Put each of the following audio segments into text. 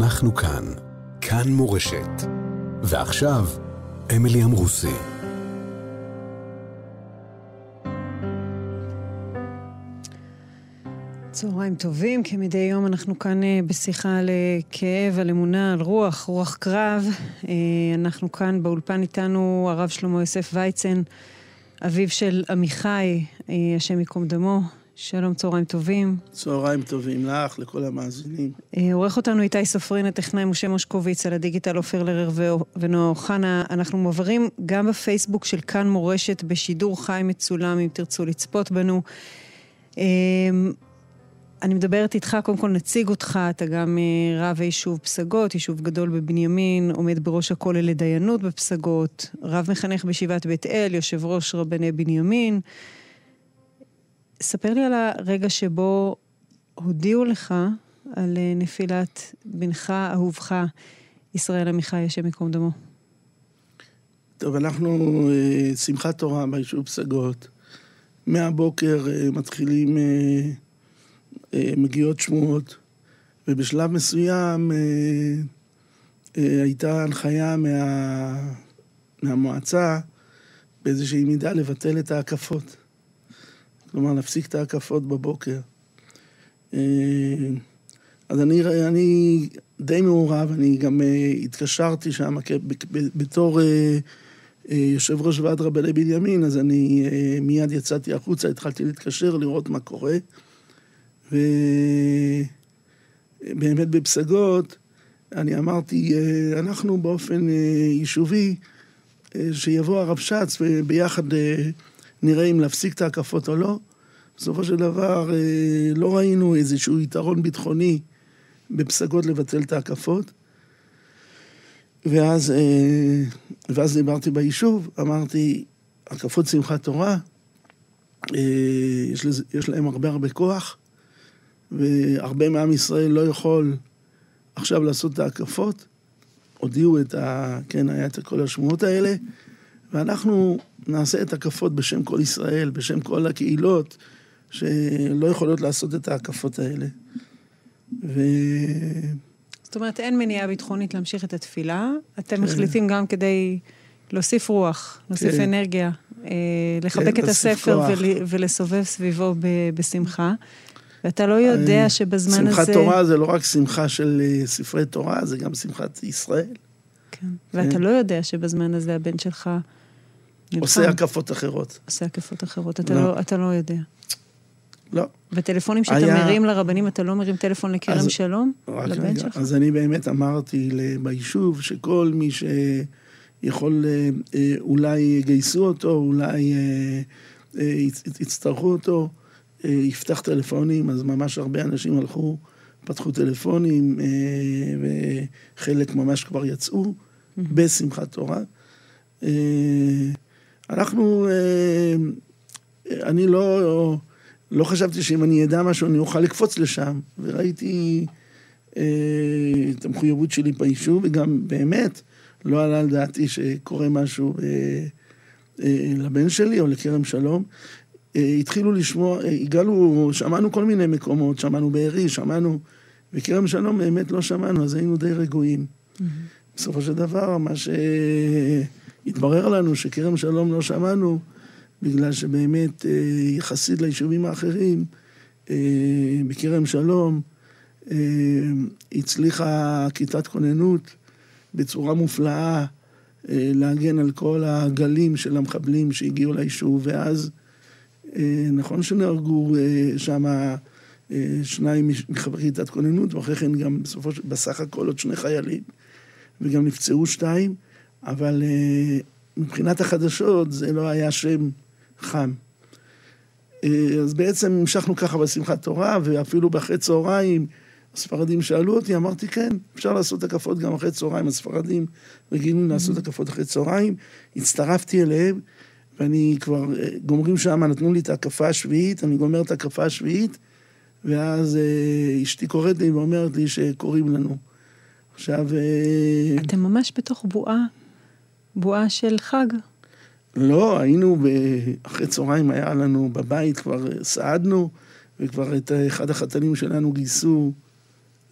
אנחנו כאן. כאן מורשת. ועכשיו, אמילי אמרוסי. צהריים טובים, כמדי יום אנחנו כאן אה, בשיחה על אה, כאב, על אמונה, על רוח, רוח קרב. אה, אנחנו כאן באולפן איתנו הרב שלמה יוסף וייצן, אביו של עמיחי, השם ייקום דמו. שלום, צהריים טובים. צהריים טובים לך, לכל המאזינים. עורך אותנו איתי סופרין, הטכנאי משה מושקוביץ, על הדיגיטל עופר לרר ונועה אוחנה. אנחנו מועברים גם בפייסבוק של כאן מורשת בשידור חי מצולם, אם תרצו לצפות בנו. אני מדברת איתך, קודם כל נציג אותך, אתה גם אה, רב היישוב פסגות, יישוב גדול בבנימין, עומד בראש הכולל לדיינות בפסגות, רב מחנך בישיבת בית אל, יושב ראש רבני בנימין. ספר לי על הרגע שבו הודיעו לך על אה, נפילת בנך, אהובך, ישראל עמיחי, השם ייקום דמו. טוב, אנחנו אה, שמחת תורה ביישוב פסגות. מהבוקר מתחילים... אה, מגיעות שמועות, ובשלב מסוים הייתה הנחיה מה, מהמועצה באיזושהי מידה לבטל את ההקפות. כלומר, להפסיק את ההקפות בבוקר. אז אני, אני די מעורב, אני גם התקשרתי שם בתור יושב ראש ועד רבני בנימין, אז אני מיד יצאתי החוצה, התחלתי להתקשר, לראות מה קורה. ובאמת בפסגות, אני אמרתי, אה, אנחנו באופן אה, יישובי, אה, שיבוא הרבש"ץ וביחד נראה אם להפסיק את ההקפות או לא. בסופו של דבר לא ראינו איזשהו יתרון ביטחוני בפסגות לבטל את ההקפות. ואז, ואז דיברתי ביישוב, אמרתי, הקפות שמחת תורה, יש, לזה, יש להם הרבה הרבה כוח, והרבה מעם ישראל לא יכול עכשיו לעשות את ההקפות. הודיעו את ה... כן, היה את כל השמועות האלה, ואנחנו נעשה את הקפות בשם כל ישראל, בשם כל הקהילות שלא יכולות לעשות את ההקפות האלה. ו... זאת אומרת, אין מניעה ביטחונית להמשיך את התפילה. אתם כן. מחליטים גם כדי להוסיף רוח, להוסיף כן. אנרגיה, אה, לחבק כן, את הספר ול, ולסובב סביבו ב, בשמחה. ואתה לא יודע שבזמן שמחת הזה... שמחת תורה זה לא רק שמחה של אה, ספרי תורה, זה גם שמחת ישראל. כן, ואתה כן. לא יודע שבזמן הזה הבן שלך... נלחם. עושה הקפות אחרות. עושה הקפות אחרות, אתה לא, לא, אתה לא יודע. לא. וטלפונים שאתה היה... מרים לרבנים, אתה לא מרים טלפון לכרם אז, שלום? לבן רגע. שלך? אז אני באמת אמרתי ביישוב שכל מי שיכול, אה, אה, אולי יגייסו אותו, אולי יצטרכו אותו, אה, יפתח טלפונים, אז ממש הרבה אנשים הלכו, פתחו טלפונים, אה, וחלק ממש כבר יצאו. בשמחת תורה. אה, אנחנו, אני לא, לא חשבתי שאם אני אדע משהו אני אוכל לקפוץ לשם, וראיתי את המחויבות שלי ביישוב, וגם באמת לא עלה על דעתי שקורה משהו לבן שלי או לכרם שלום. אה, התחילו לשמוע, אה, הגענו, שמענו כל מיני מקומות, שמענו בארי, שמענו, וכרם שלום באמת לא שמענו, אז היינו די רגועים. Mm-hmm. בסופו של דבר, מה שהתברר לנו שכרם שלום לא שמענו, בגלל שבאמת אה, יחסית ליישובים האחרים, בכרם שלום, הצליחה כיתת כוננות בצורה מופלאה להגן על כל הגלים של המחבלים שהגיעו ליישוב, ואז אה, נכון שנהרגו אה, שם אה, שניים מחברי כיתת כוננות, ואחרי כן גם בסופו של... בסך הכל עוד שני חיילים, וגם נפצעו שתיים, אבל מבחינת החדשות זה לא היה שם חם. אז בעצם המשכנו ככה בשמחת תורה, ואפילו באחרי צהריים הספרדים שאלו אותי, אמרתי כן, אפשר לעשות הקפות גם אחרי צהריים, הספרדים רגילים לעשות הקפות אחרי צהריים, הצטרפתי אליהם, ואני כבר, אה, גומרים שם, נתנו לי את ההקפה השביעית, אני גומר את ההקפה השביעית, ואז אה, אשתי קוראת לי ואומרת לי שקוראים לנו. עכשיו... אה, אתם ממש בתוך בועה, בועה של חג. לא, היינו, ב... אחרי צהריים היה לנו בבית, כבר סעדנו, וכבר את אחד החתנים שלנו גייסו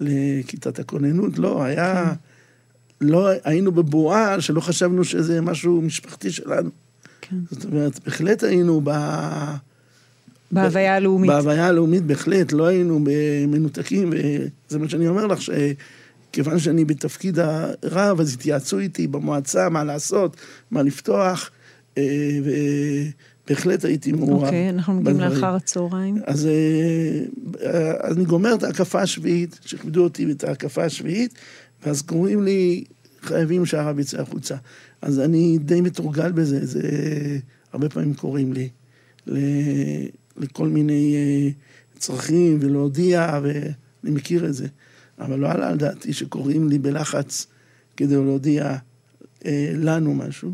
לכיתת הכוננות, לא, היה... לא, היינו בבועה שלא חשבנו שזה משהו משפחתי שלנו. כן. זאת אומרת, בהחלט היינו ב... בהוויה הלאומית. בהוויה הלאומית בהחלט, לא היינו מנותקים, וזה מה שאני אומר לך, שכיוון שאני בתפקיד הרב, אז התייעצו איתי במועצה מה לעשות, מה לפתוח, אה, ובהחלט הייתי מעורב. אוקיי, אנחנו מגיעים לאחר הצהריים. אז, אה, אז אני גומר את ההקפה השביעית, שכיבדו אותי את ההקפה השביעית, ואז קוראים לי, חייבים שהרב יצא החוצה. אז אני די מתורגל בזה, זה הרבה פעמים קוראים לי. לכל מיני אה, צרכים ולהודיע, ואני מכיר את זה. אבל לא עלה על דעתי שקוראים לי בלחץ כדי להודיע אה, לנו משהו.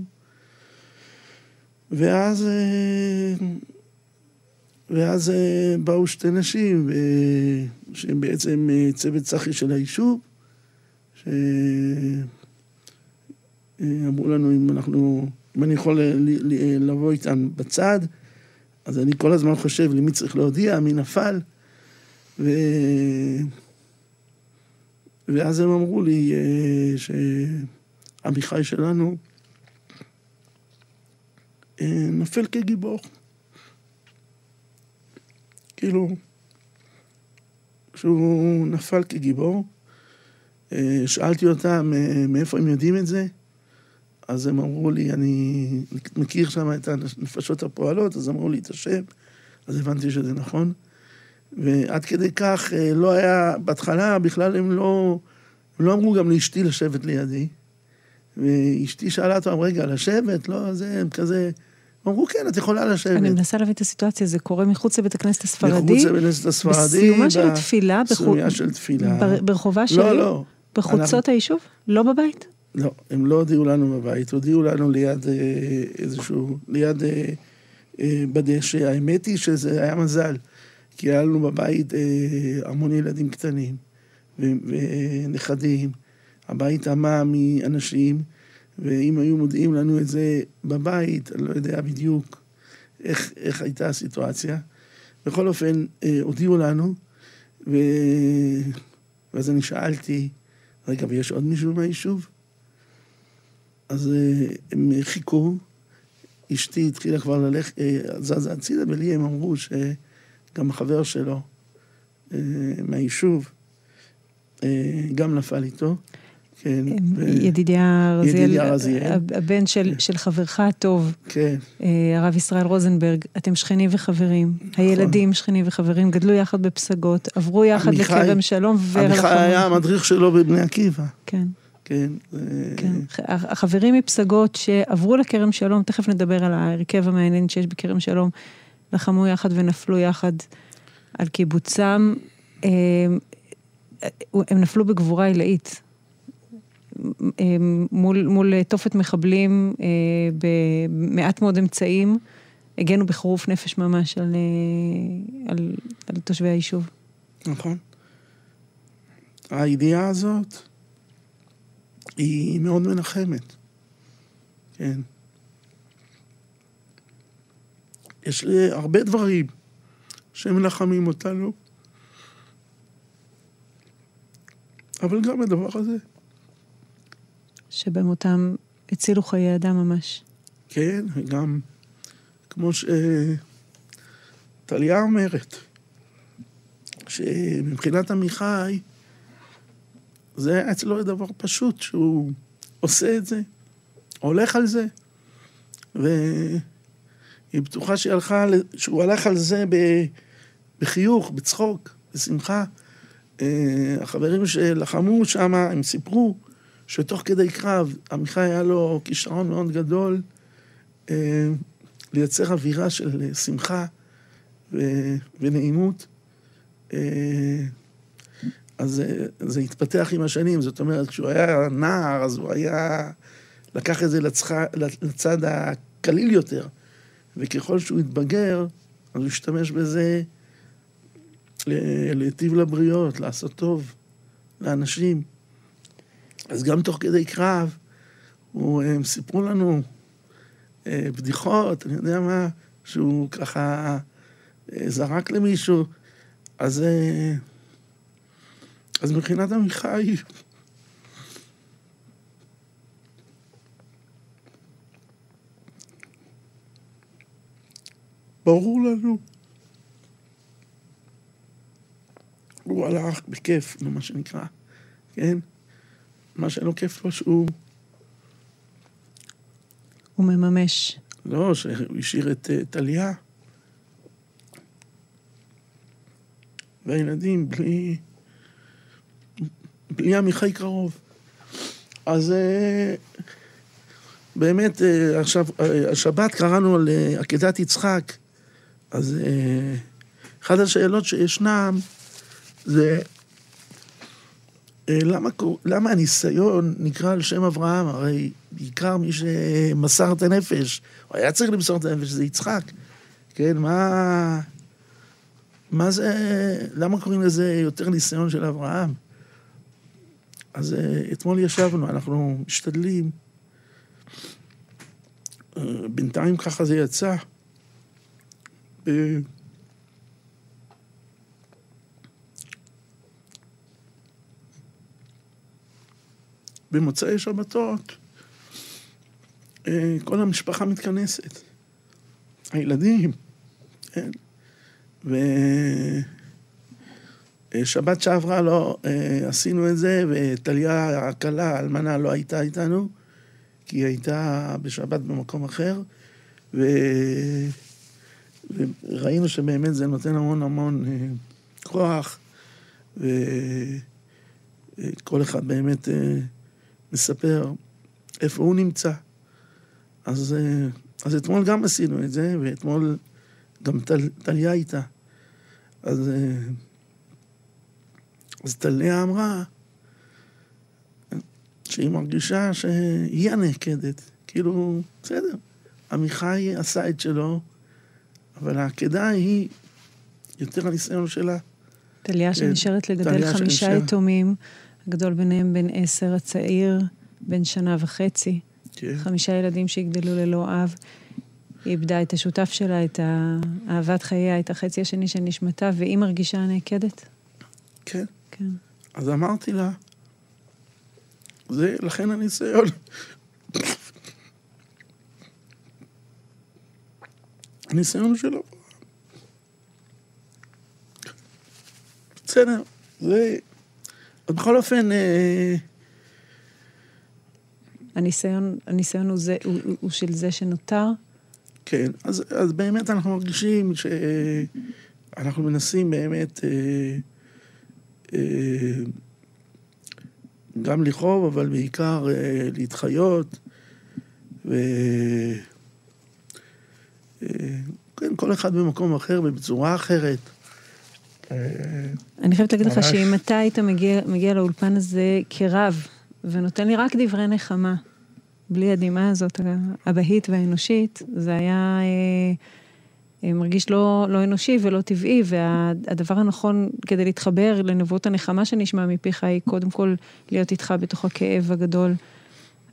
ואז, אה, ואז אה, באו שתי נשים, אה, שהן בעצם צוות צחי של היישוב, שאמרו לנו אם אנחנו, אם אני יכול לבוא איתן בצד. אז אני כל הזמן חושב למי צריך להודיע, מי נפל. ו... ואז הם אמרו לי אה, שעמיחי שלנו אה, נפל כגיבור. כאילו, כשהוא נפל כגיבור, אה, שאלתי אותם מאיפה הם יודעים את זה, אז הם אמרו לי, אני מכיר שם את הנפשות הפועלות, אז אמרו לי את השם, אז הבנתי שזה נכון. ועד כדי כך אה, לא היה, בהתחלה בכלל הם לא, הם לא אמרו גם לאשתי לשבת לידי. ואשתי שאלה אותם, רגע, לשבת? לא, זה, הם כזה... אמרו, כן, את יכולה לשבת. אני מנסה להביא את הסיטואציה, זה קורה מחוץ לבית הכנסת הספרדי? מחוץ לבית הכנסת הספרדי. בסיומה של התפילה? בסיומה של תפילה. ברחובה של... לא, לא. בחוצות היישוב? לא בבית? לא, הם לא הודיעו לנו בבית, הודיעו לנו ליד אה, איזשהו, ליד אה, אה, בדשא. האמת היא שזה היה מזל, כי היה לנו בבית אה, המון ילדים קטנים ונכדים. הבית עמה מאנשים, ואם היו מודיעים לנו את זה בבית, אני לא יודע בדיוק איך, איך הייתה הסיטואציה. בכל אופן, אה, הודיעו לנו, ו... ואז אני שאלתי, רגע, ויש עוד מישהו מהיישוב? אז אה, הם חיכו, אשתי התחילה כבר ללכת, אה, זזה הצידה, ולי הם אמרו שגם החבר שלו אה, מהיישוב גם נפל איתו. כן. ידידיה רזיאל, הבן של, של חברך הטוב, כן. הרב ישראל רוזנברג, אתם שכנים וחברים, נכון. הילדים שכנים וחברים, גדלו יחד בפסגות, עברו יחד לכרם שלום עמיחי היה המדריך שלו בבני עקיבא. כן. כן. כן. החברים מפסגות שעברו לכרם שלום, תכף נדבר על ההרכב המעניין שיש בכרם שלום, לחמו יחד ונפלו יחד על קיבוצם. הם, הם נפלו בגבורה עילאית. מול, מול תופת מחבלים במעט מאוד אמצעים, הגנו בחירוף נפש ממש על, על, על תושבי היישוב. נכון. הידיעה הזאת, היא מאוד מנחמת, כן. יש לי הרבה דברים שמנחמים אותנו, אבל גם הדבר הזה. שבמותם הצילו חיי אדם ממש. כן, וגם כמו שטליה אומרת, שמבחינת עמיחי, זה היה אצלו דבר פשוט, שהוא עושה את זה, הולך על זה, והיא בטוחה שהיא הלכה, שהוא הלך על זה בחיוך, בצחוק, בשמחה. אה, החברים שלחמו שם, הם סיפרו שתוך כדי קרב, עמיחי היה לו כישרון מאוד גדול אה, לייצר אווירה של שמחה ונעימות. אה, אז זה התפתח עם השנים, זאת אומרת, כשהוא היה נער, אז הוא היה... לקח את זה. לצד הקליל יותר. וככל שהוא התבגר, אז הוא השתמש בזה להיטיב לבריות, לעשות טוב לאנשים. אז גם תוך כדי קרב, הוא, הם סיפרו לנו אה, בדיחות, אני יודע מה, שהוא ככה אה, זרק למישהו, אז... אה, אז מבחינת עמיחי, ברור לנו. הוא הלך בכיף, מה שנקרא, כן? מה שלא כיף לו שהוא... הוא מממש. לא, שהוא השאיר את אה, טליה. והילדים בלי... בלי עמיחי קרוב. אז אה, באמת, אה, עכשיו, השבת קראנו על עקדת יצחק, אז אחת השאלות שישנם זה למה, למה הניסיון נקרא על שם אברהם? הרי בעיקר מי שמסר את הנפש, הוא היה צריך למסור את הנפש, זה יצחק. כן, מה... מה זה... למה קוראים לזה יותר ניסיון של אברהם? אז אתמול ישבנו, אנחנו משתדלים. בינתיים ככה זה יצא. במוצאי שבתות אה, כל המשפחה מתכנסת. הילדים, כן. ושבת שעברה לא אה, עשינו את זה, וטליה הכלה, האלמנה, לא הייתה איתנו, כי היא הייתה בשבת במקום אחר, ו... וראינו שבאמת זה נותן המון המון אה, כוח, וכל אחד באמת מספר איפה הוא נמצא. אז, אה, אז אתמול גם עשינו את זה, ואתמול גם טל, טליה איתה. אז, אה, אז טליה אמרה שהיא מרגישה שהיא הנעקדת. כאילו, בסדר, עמיחי עשה את שלו, אבל העקדה היא יותר הניסיון שלה. טליה כן, שנשארת לגדל חמישה יתומים, הגדול ביניהם בן עשר, הצעיר בן שנה וחצי. כן. חמישה ילדים שיגדלו ללא אב. היא איבדה את השותף שלה, את אהבת חייה, את החצי השני של נשמתה, והיא מרגישה נעקדת. כן. כן. אז אמרתי לה, זה לכן הניסיון. הניסיון שלו. בסדר, זה... בכל אופן... אה, הניסיון, הניסיון הוא, זה, הוא, הוא של זה שנותר? כן, אז, אז באמת אנחנו מרגישים שאנחנו מנסים באמת אה, אה, גם לכאוב, אבל בעיקר אה, להתחיות, ו... אה, כן, כל אחד במקום אחר ובצורה אחרת. אני חייבת להגיד לך שאם אתה היית מגיע, מגיע לאולפן הזה כרב, ונותן לי רק דברי נחמה. בלי הדמעה הזאת, הבהית והאנושית, זה היה אה, אה, מרגיש לא, לא אנושי ולא טבעי, והדבר הנכון כדי להתחבר לנבואות הנחמה שנשמע מפיך היא קודם כל להיות איתך בתוך הכאב הגדול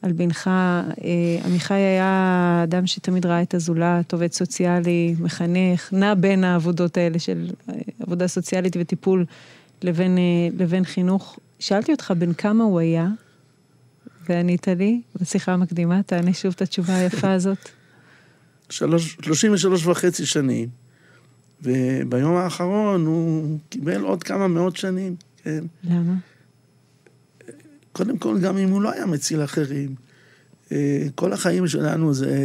על בנך. אה, עמיחי היה אדם שתמיד ראה את הזולת, עובד סוציאלי, מחנך, נע בין העבודות האלה של אה, עבודה סוציאלית וטיפול לבין, אה, לבין חינוך. שאלתי אותך בן כמה הוא היה, וענית לי בשיחה המקדימה, תענה שוב את התשובה היפה הזאת. שלוש, 33 וחצי שנים, וביום האחרון הוא קיבל עוד כמה מאות שנים, כן. למה? קודם כל, גם אם הוא לא היה מציל אחרים, אה, כל החיים שלנו זה...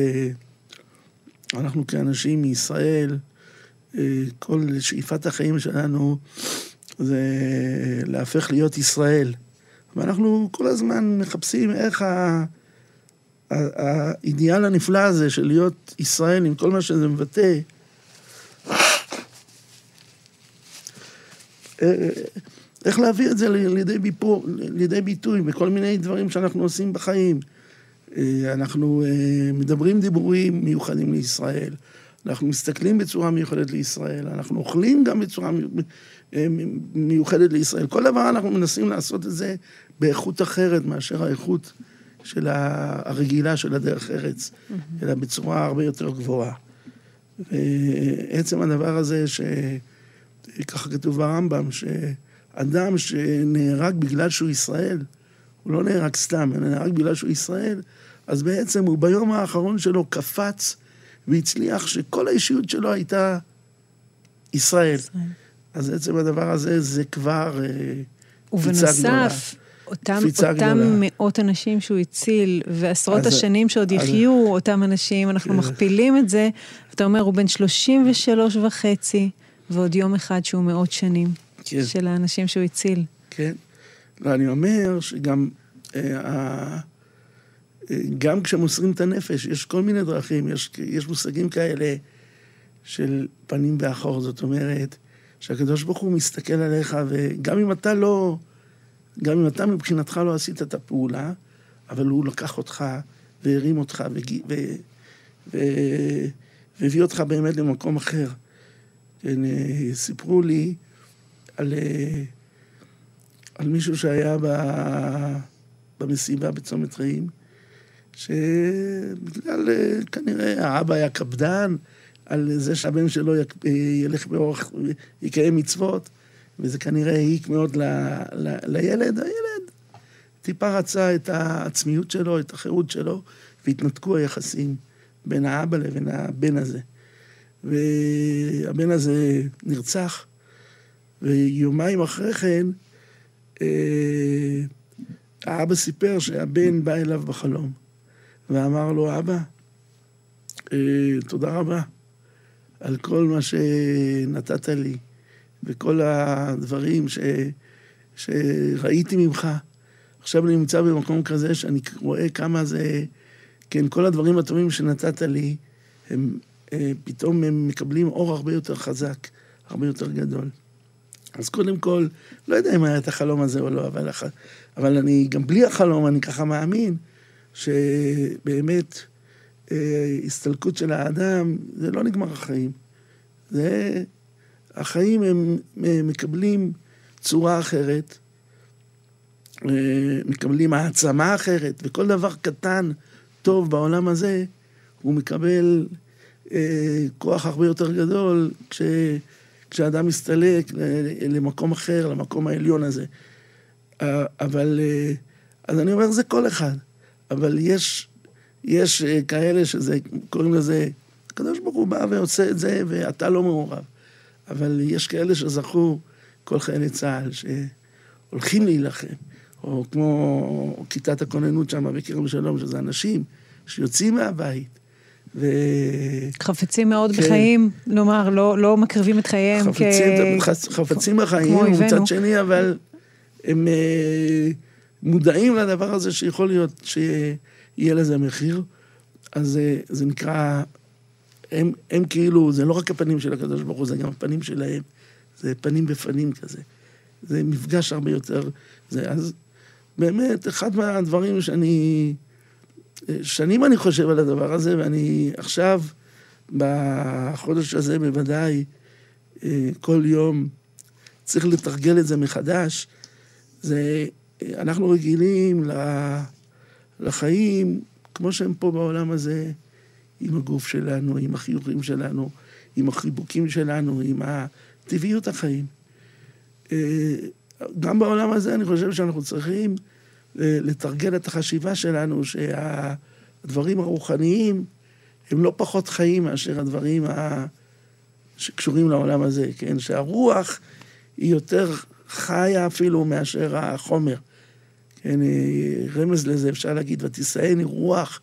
אנחנו כאנשים מישראל, אה, כל שאיפת החיים שלנו זה להפך להיות ישראל. ואנחנו כל הזמן מחפשים איך ה... האידיאל הנפלא הזה של להיות ישראל עם כל מה שזה מבטא, איך להביא את זה לידי, ביפור, לידי ביטוי בכל מיני דברים שאנחנו עושים בחיים. אנחנו מדברים דיבורים מיוחדים לישראל, אנחנו מסתכלים בצורה מיוחדת לישראל, אנחנו אוכלים גם בצורה מיוחדת לישראל. כל דבר אנחנו מנסים לעשות את זה באיכות אחרת מאשר האיכות של הרגילה של הדרך ארץ. אלא בצורה הרבה יותר גבוהה. ועצם הדבר הזה, שככה כתוב ברמב"ם, אדם שנהרג בגלל שהוא ישראל, הוא לא נהרג סתם, הוא נהרג בגלל שהוא ישראל, אז בעצם הוא ביום האחרון שלו קפץ והצליח שכל האישיות שלו הייתה ישראל. ישראל. אז עצם הדבר הזה, זה כבר אה, ובנוסף, אותם, אותם מאות אנשים שהוא הציל, ועשרות אז, השנים שעוד אז, יחיו אותם אנשים, אנחנו כן. מכפילים את זה, אתה אומר, הוא בן 33 וחצי, ועוד יום אחד שהוא מאות שנים, כן. של האנשים שהוא הציל. כן. לא, אני אומר שגם אה, אה, גם כשמוסרים את הנפש, יש כל מיני דרכים, יש, יש מושגים כאלה של פנים ואחור, זאת אומרת, שהקדוש ברוך הוא מסתכל עליך, וגם אם אתה לא, גם אם אתה מבחינתך לא עשית את הפעולה, אבל הוא לקח אותך והרים אותך וג... ו... ו... והביא אותך באמת למקום אחר. כן, אה, סיפרו לי על, אה, על מישהו שהיה ב... במסיבה בצומת רעים, שבגלל, אה, כנראה, האבא היה קפדן על זה שהבן שלו ילך באורח, יקיים מצוות, וזה כנראה העיק מאוד ל, ל, לילד. הילד טיפה רצה את העצמיות שלו, את החירות שלו, והתנתקו היחסים בין האבא לבין הבן הזה. והבן הזה נרצח, ויומיים אחרי כן, אה, האבא סיפר שהבן בא אליו בחלום, ואמר לו, אבא, אה, תודה רבה על כל מה שנתת לי. וכל הדברים ש, שראיתי ממך. עכשיו אני נמצא במקום כזה שאני רואה כמה זה, כן, כל הדברים הטובים שנתת לי, הם אה, פתאום הם מקבלים אור הרבה יותר חזק, הרבה יותר גדול. אז קודם כל, לא יודע אם היה את החלום הזה או לא, אבל, אבל אני, גם בלי החלום, אני ככה מאמין שבאמת אה, הסתלקות של האדם, זה לא נגמר החיים. זה החיים הם מקבלים צורה אחרת, אה, מקבלים העצמה אחרת, וכל דבר קטן, טוב בעולם הזה, הוא מקבל אה, כוח הרבה יותר גדול כש, כשאדם מסתלק למקום אחר, למקום העליון הזה. אה, אבל, אז אני אומר, זה כל אחד. אבל יש, יש כאלה שזה, קוראים לזה, הקדוש ברוך הוא בא ועושה את זה, ואתה לא מעורב. אבל יש כאלה שזכו, כל חיילי צה"ל, שהולכים להילחם, או כמו כיתת הכוננות שם בכרם שלום, שזה אנשים שיוצאים מהבית. ו... חפצים מאוד כן. בחיים, נאמר, לא, לא מקריבים את חייהם חפצים, כ... חפצים בחיים, מצד שני, אבל הם uh, מודעים לדבר הזה שיכול להיות שיהיה לזה מחיר. אז uh, זה נקרא הם, הם כאילו, זה לא רק הפנים של הקדוש ברוך הוא, זה גם הפנים שלהם. זה פנים בפנים כזה. זה מפגש הרבה יותר... זה, אז באמת, אחד מהדברים שאני... שנים אני חושב על הדבר הזה, ואני עכשיו, בחודש הזה בוודאי, כל יום צריך לתרגל את זה מחדש. זה, אנחנו רגילים לחיים כמו שהם פה בעולם הזה, עם הגוף שלנו, עם החיוכים שלנו, עם החיבוקים שלנו, עם הטבעיות החיים. אה, גם בעולם הזה אני חושב שאנחנו צריכים אה, לתרגל את החשיבה שלנו שהדברים הרוחניים הם לא פחות חיים מאשר הדברים שקשורים לעולם הזה, כן? שהרוח היא יותר חיה אפילו מאשר החומר. כן, אה, רמז לזה אפשר להגיד, ותישאני רוח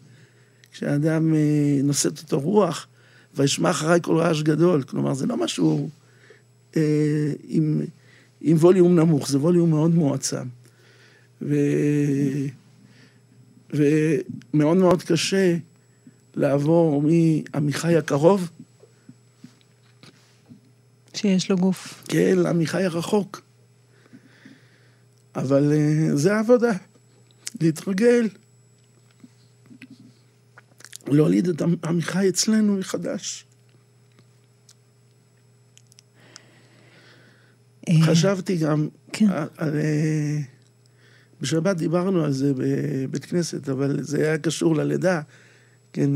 כשאדם אה, נושאת אותו רוח, וישמע אחריי כל רעש גדול. כלומר, זה לא משהו אה, עם, עם ווליום נמוך, זה ווליום מאוד מועצם. ו... ומאוד מאוד קשה לעבור מעמיחי הקרוב. שיש לו גוף. כן, לעמיחי הרחוק. אבל אה, זה העבודה, להתרגל. להוליד את עמיחי אצלנו מחדש. אה, חשבתי גם כן. על... אה, בשבת דיברנו על זה בבית כנסת, אבל זה היה קשור ללידה. כן,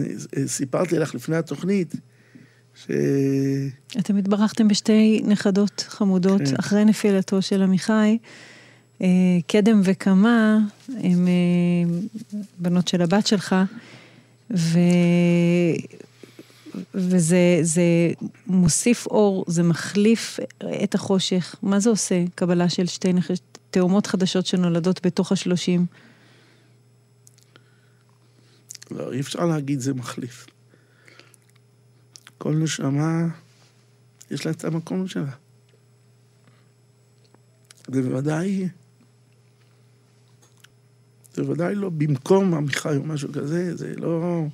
סיפרתי לך לפני התוכנית, ש... אתם התברכתם בשתי נכדות חמודות כן. אחרי נפילתו של עמיחי. אה, קדם וקמה הם אה, בנות של הבת שלך, ו... וזה זה מוסיף אור, זה מחליף את החושך. מה זה עושה, קבלה של שתי נכ... תאומות חדשות שנולדות בתוך השלושים? לא, אי אפשר להגיד זה מחליף. כל נשמה, יש לה את המקום שלה. זה בוודאי, זה בוודאי לא במקום עמיחי או משהו כזה, זה לא...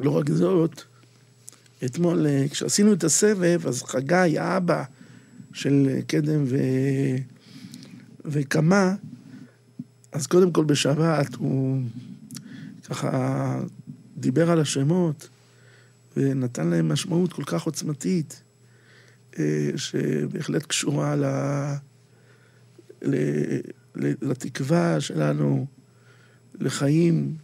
לא רק זאת, אתמול אה, כשעשינו את הסבב, אז חגי, האבא של אה, קדם ו... וקמה, אז קודם כל בשבת הוא ככה דיבר על השמות ונתן להם משמעות כל כך עוצמתית, אה, שבהחלט קשורה ל... ל... ל... לתקווה שלנו, לחיים,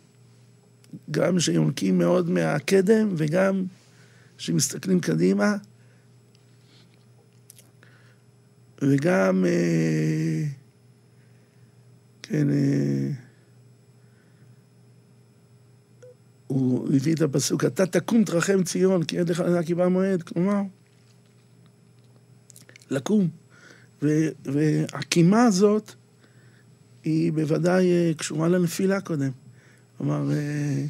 גם שיונקים מאוד מהקדם וגם שמסתכלים קדימה. וגם, אה, כן, אה, הוא הביא את הפסוק, אתה תקום תרחם ציון, כי עד לך כי בא מועד, כלומר, לקום. ו- והקימה הזאת היא בוודאי אה, קשורה לנפילה קודם. כלומר, אה,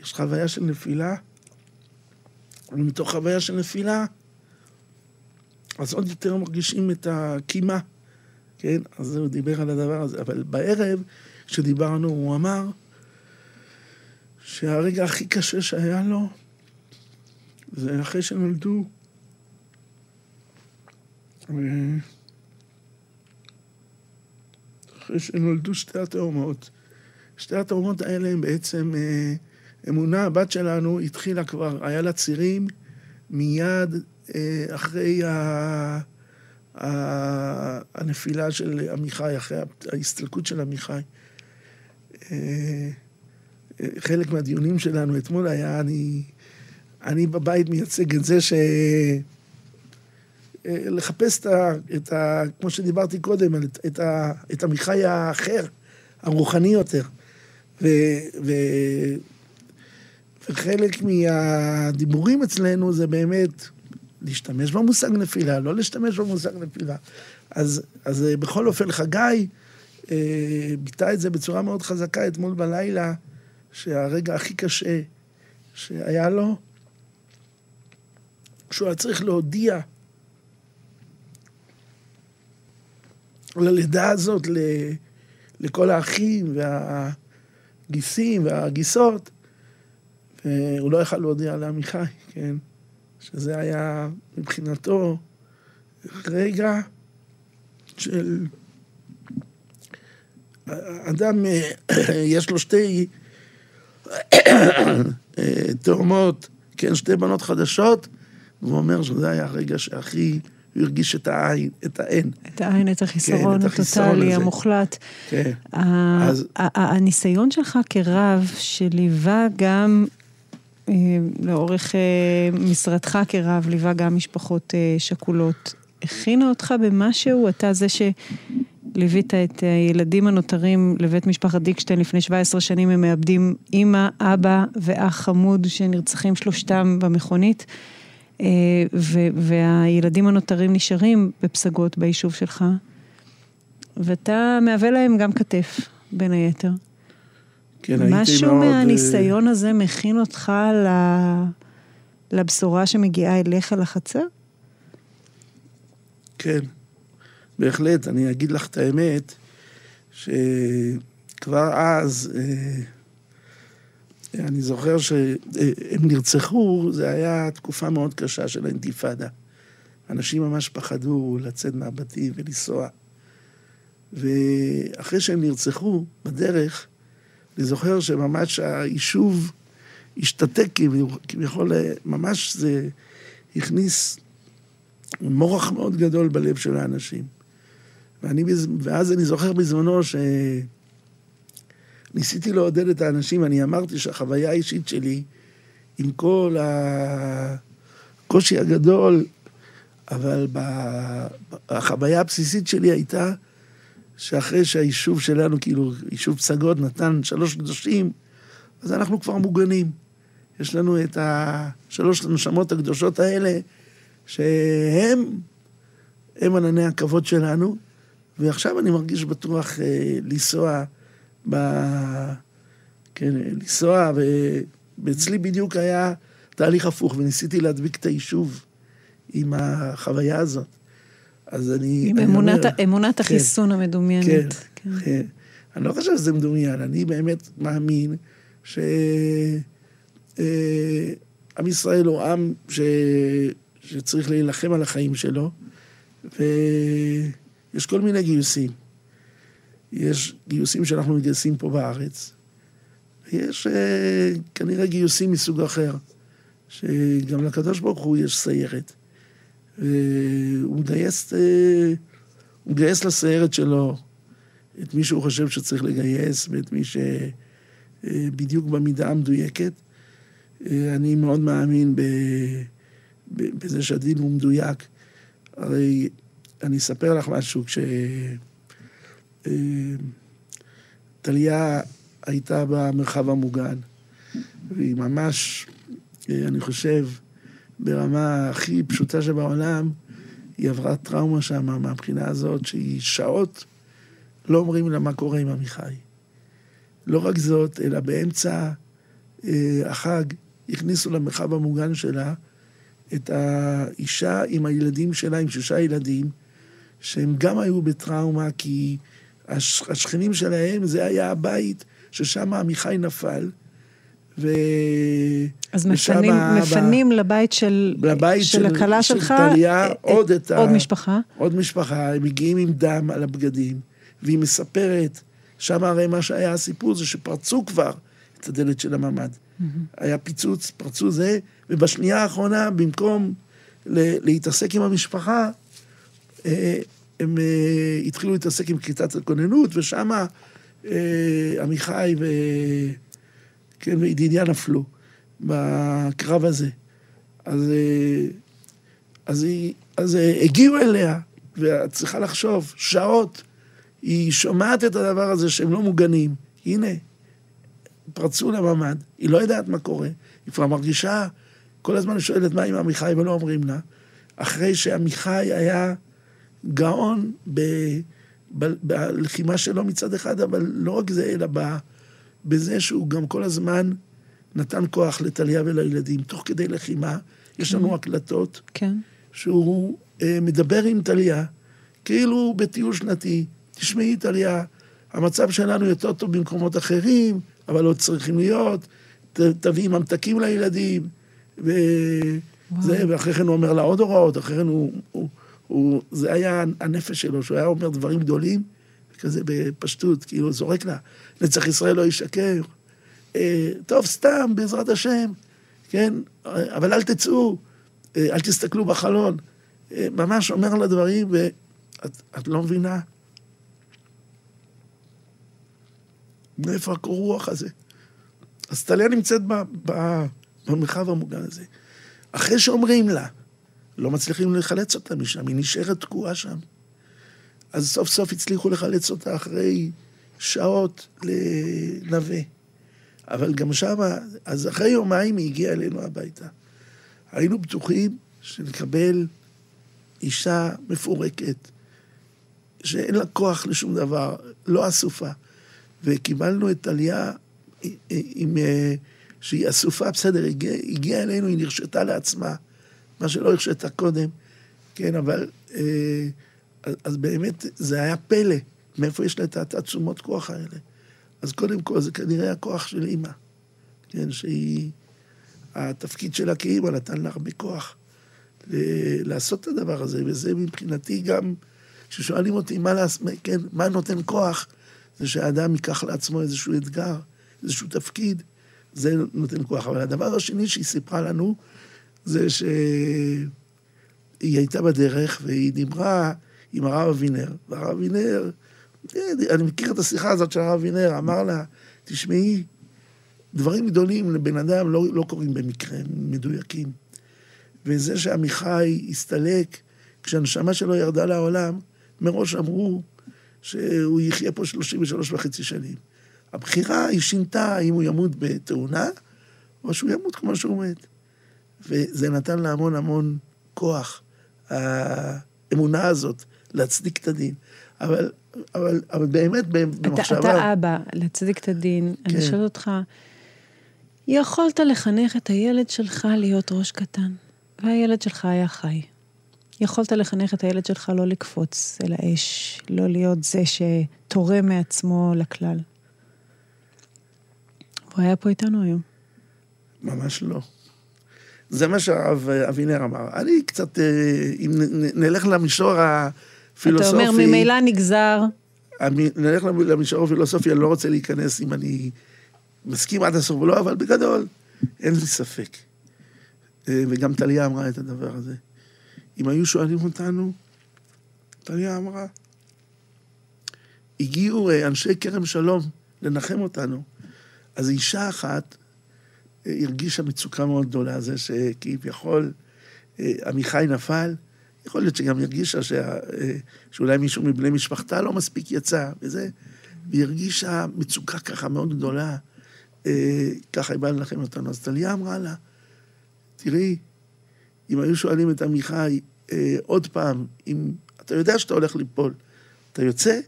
יש חוויה של נפילה, ומתוך חוויה של נפילה, אז עוד יותר מרגישים את הקימה, כן? אז הוא דיבר על הדבר הזה. אבל בערב, כשדיברנו, הוא אמר שהרגע הכי קשה שהיה לו, זה אחרי שנולדו. ו- אחרי שנולדו שתי התאומות. שתי התאומות האלה הם בעצם, אה, אמונה, הבת שלנו, התחילה כבר, היה לה צירים מיד אה, אחרי ה... הנפילה של עמיחי, אחרי ההסתלקות של עמיחי. אה, חלק מהדיונים שלנו אתמול היה, אני, אני בבית מייצג את זה ש... לחפש את ה, את ה... כמו שדיברתי קודם, את, את, ה, את עמיחי האחר, הרוחני יותר. ו, ו, וחלק מהדיבורים אצלנו זה באמת להשתמש במושג נפילה, לא להשתמש במושג נפילה. אז, אז אה, בכל אופן, חגי אה, ביטא את זה בצורה מאוד חזקה אתמול בלילה, שהרגע הכי קשה שהיה לו, שהוא היה צריך להודיע על הלידה הזאת ל, לכל האחים והגיסים והגיסות, והוא לא יכל להודיע לעמיחי, כן? שזה היה מבחינתו רגע של... אדם, יש לו שתי תאומות, כן, שתי בנות חדשות, והוא אומר שזה היה הרגע שהכי... הוא הרגיש את העין, את האין. את העין, את החיסרון כן. המוחלט. כן. אז- הניסיון שלך כרב, שליווה גם אה, לאורך אה, משרדך כרב, ליווה גם משפחות אה, שכולות, הכינה אותך במשהו? אתה זה שליווית את הילדים הנותרים לבית משפחת דיקשטיין לפני 17 שנים, הם מאבדים אימא, אבא ואח חמוד שנרצחים שלושתם במכונית. אה, ו- והילדים הנותרים נשארים בפסגות ביישוב שלך, ואתה מהווה להם גם כתף, בין היתר. כן, הייתי משהו מאוד, אה, מהניסיון הזה מכין אותך ל- לבשורה שמגיעה אליך לחצר? כן, בהחלט. אני אגיד לך את האמת, שכבר אז, אה, אני זוכר שהם נרצחו, זה היה תקופה מאוד קשה של האינתיפאדה. אנשים ממש פחדו לצאת מהבתים ולנסוע. ואחרי שהם נרצחו, בדרך, אני זוכר שממש היישוב השתתק כביכול, ממש זה הכניס מורח מאוד גדול בלב של האנשים. ואני, ואז אני זוכר בזמנו שניסיתי לעודד את האנשים, אני אמרתי שהחוויה האישית שלי עם כל הקושי הגדול, אבל החוויה הבסיסית שלי הייתה שאחרי שהיישוב שלנו, כאילו, יישוב פסגות נתן שלוש קדושים, אז אנחנו כבר מוגנים. יש לנו את השלוש הנשמות הקדושות האלה, שהם, הם ענני הכבוד שלנו, ועכשיו אני מרגיש בטוח אה, לנסוע, ב... כן, לנסוע, ואצלי בדיוק היה תהליך הפוך, וניסיתי להדביק את היישוב עם החוויה הזאת. אז אני... עם אני אמונת, אומר, אמונת כן, החיסון המדומיינת. כן, כן. כן. אני לא חושב שזה מדומיין, אני באמת מאמין ש... אה, עם ישראל הוא עם ש... שצריך להילחם על החיים שלו, ויש כל מיני גיוסים. יש גיוסים שאנחנו מגייסים פה בארץ, ויש אה, כנראה גיוסים מסוג אחר, שגם לקדוש ברוך הוא יש סיירת. והוא מגייס, אה, מגייס לסיירת שלו את מי שהוא חושב שצריך לגייס, ואת מי שבדיוק במידה המדויקת. אה, אני מאוד מאמין ב... ב- בזה שהדין הוא מדויק. הרי אני אספר לך משהו, כש... טליה הייתה במרחב המוגן, והיא ממש, אה, אני חושב, ברמה הכי פשוטה שבעולם, היא עברה טראומה שם מהבחינה הזאת שהיא שעות לא אומרים לה מה קורה עם עמיחי. לא רק זאת, אלא באמצע אה, החג הכניסו למרחב המוגן שלה את האישה עם הילדים שלה, עם שישה ילדים, שהם גם היו בטראומה, כי הש, השכנים שלהם, זה היה הבית ששם עמיחי נפל. ו... אז מפנים, ב- מפנים לבית של, לבית של הכלה של שלך, טליה, אה, עוד את ה... עוד משפחה. עוד משפחה, הם מגיעים עם דם על הבגדים, והיא מספרת, שם הרי מה שהיה הסיפור זה שפרצו כבר את הדלת של הממ"ד. היה פיצוץ, פרצו זה, ובשנייה האחרונה, במקום ל- להתעסק עם המשפחה, אה, הם אה, התחילו להתעסק עם כיתת הכוננות, ושם עמיחי ו... כן, וידידיה נפלו בקרב הזה. אז, אה, אז, היא, אז הגיעו אליה, ואת צריכה לחשוב, שעות, היא שומעת את הדבר הזה שהם לא מוגנים. הנה, פרצו לממ"ד, היא לא יודעת מה קורה, היא כבר מרגישה, כל הזמן שואלת מה עם עמיחי ולא אומרים לה. אחרי שעמיחי היה גאון ב, ב, בלחימה שלו מצד אחד, אבל לא רק זה, אלא ב, בזה שהוא גם כל הזמן נתן כוח לטליה ולילדים. תוך כדי לחימה, יש לנו הקלטות כן. שהוא אה, מדבר עם טליה, כאילו בטיול שנתי. תשמעי, טליה, המצב שלנו יותר טוב במקומות אחרים, אבל עוד צריכים להיות, ת, תביאי ממתקים לילדים, וזה, ואחרי כן הוא אומר לה עוד הוראות, אחרי כן הוא, הוא, הוא... זה היה הנפש שלו, שהוא היה אומר דברים גדולים, כזה בפשטות, כאילו זורק לה, נצח ישראל לא ישקר. אה, טוב, סתם, בעזרת השם, כן? אבל אל תצאו, אה, אל תסתכלו בחלון. אה, ממש אומר לה דברים, ואת את לא מבינה מאיפה הקור רוח הזה. אז טליה נמצאת ב, ב, במרחב המוגן הזה. אחרי שאומרים לה, לא מצליחים לחלץ אותה משם, היא נשארת תקועה שם. אז סוף סוף הצליחו לחלץ אותה אחרי שעות לנווה. אבל גם שם, אז אחרי יומיים היא הגיעה אלינו הביתה. היינו בטוחים שנקבל אישה מפורקת, שאין לה כוח לשום דבר, לא אסופה. וקיבלנו את טליה עם... שהיא אסופה, בסדר, הגיעה הגיע אלינו, היא נרשתה לעצמה, מה שלא הרשתה קודם, כן, אבל... אה, אז באמת, זה היה פלא, מאיפה יש לה את התעצומות כוח האלה. אז קודם כל, זה כנראה הכוח של אימא, כן, שהיא... התפקיד שלה כאימא נתן לה הרבה כוח ל- לעשות את הדבר הזה, וזה מבחינתי גם, כששואלים אותי מה, לעס... כן, מה נותן כוח, זה שהאדם ייקח לעצמו איזשהו אתגר, איזשהו תפקיד, זה נותן כוח. אבל הדבר השני שהיא סיפרה לנו, זה שהיא הייתה בדרך והיא דיברה עם הרב אבינר, והרב אבינר, אני מכיר את השיחה הזאת של הרב אבינר, אמר לה, תשמעי, דברים גדולים לבן אדם לא, לא קורים במקרה, מדויקים. וזה שעמיחי הסתלק, כשהנשמה שלו ירדה לעולם, מראש אמרו שהוא יחיה פה 33 וחצי שנים. הבחירה היא שינתה האם הוא ימות בתאונה, או שהוא ימות כמו שהוא מת. וזה נתן לה המון המון כוח, האמונה הזאת, להצדיק את הדין. אבל, אבל, אבל באמת, במחשבה... אתה, אתה אבא, להצדיק את הדין. כן. אני שואלת אותך, יכולת לחנך את הילד שלך להיות ראש קטן, והילד שלך היה חי. יכולת לחנך את הילד שלך לא לקפוץ אל האש, לא להיות זה שתורם מעצמו לכלל. הוא היה פה איתנו היום. ממש לא. זה מה שהרב אבינר אמר. אני קצת, אה, אם נלך למישור הפילוסופי... אתה אומר, ממילא נגזר. נלך למישור הפילוסופי, אני לא רוצה להיכנס אם אני מסכים עד הסוף או לא, אבל בגדול, אין לי ספק. אה, וגם טליה אמרה את הדבר הזה. אם היו שואלים אותנו, טליה אמרה, הגיעו אה, אנשי כרם שלום לנחם אותנו. אז אישה אחת הרגישה מצוקה מאוד גדולה, זה שכביכול אה, עמיחי נפל, יכול להיות שגם הרגישה שה, שאולי מישהו מבני משפחתה לא מספיק יצא, וזה, והיא הרגישה מצוקה ככה מאוד גדולה, ככה היא באה לנחם אותנו. אז טליה אמרה לה, תראי, אם היו שואלים את עמיחי אה, עוד פעם, אם אתה יודע שאתה הולך ליפול, אתה יוצא?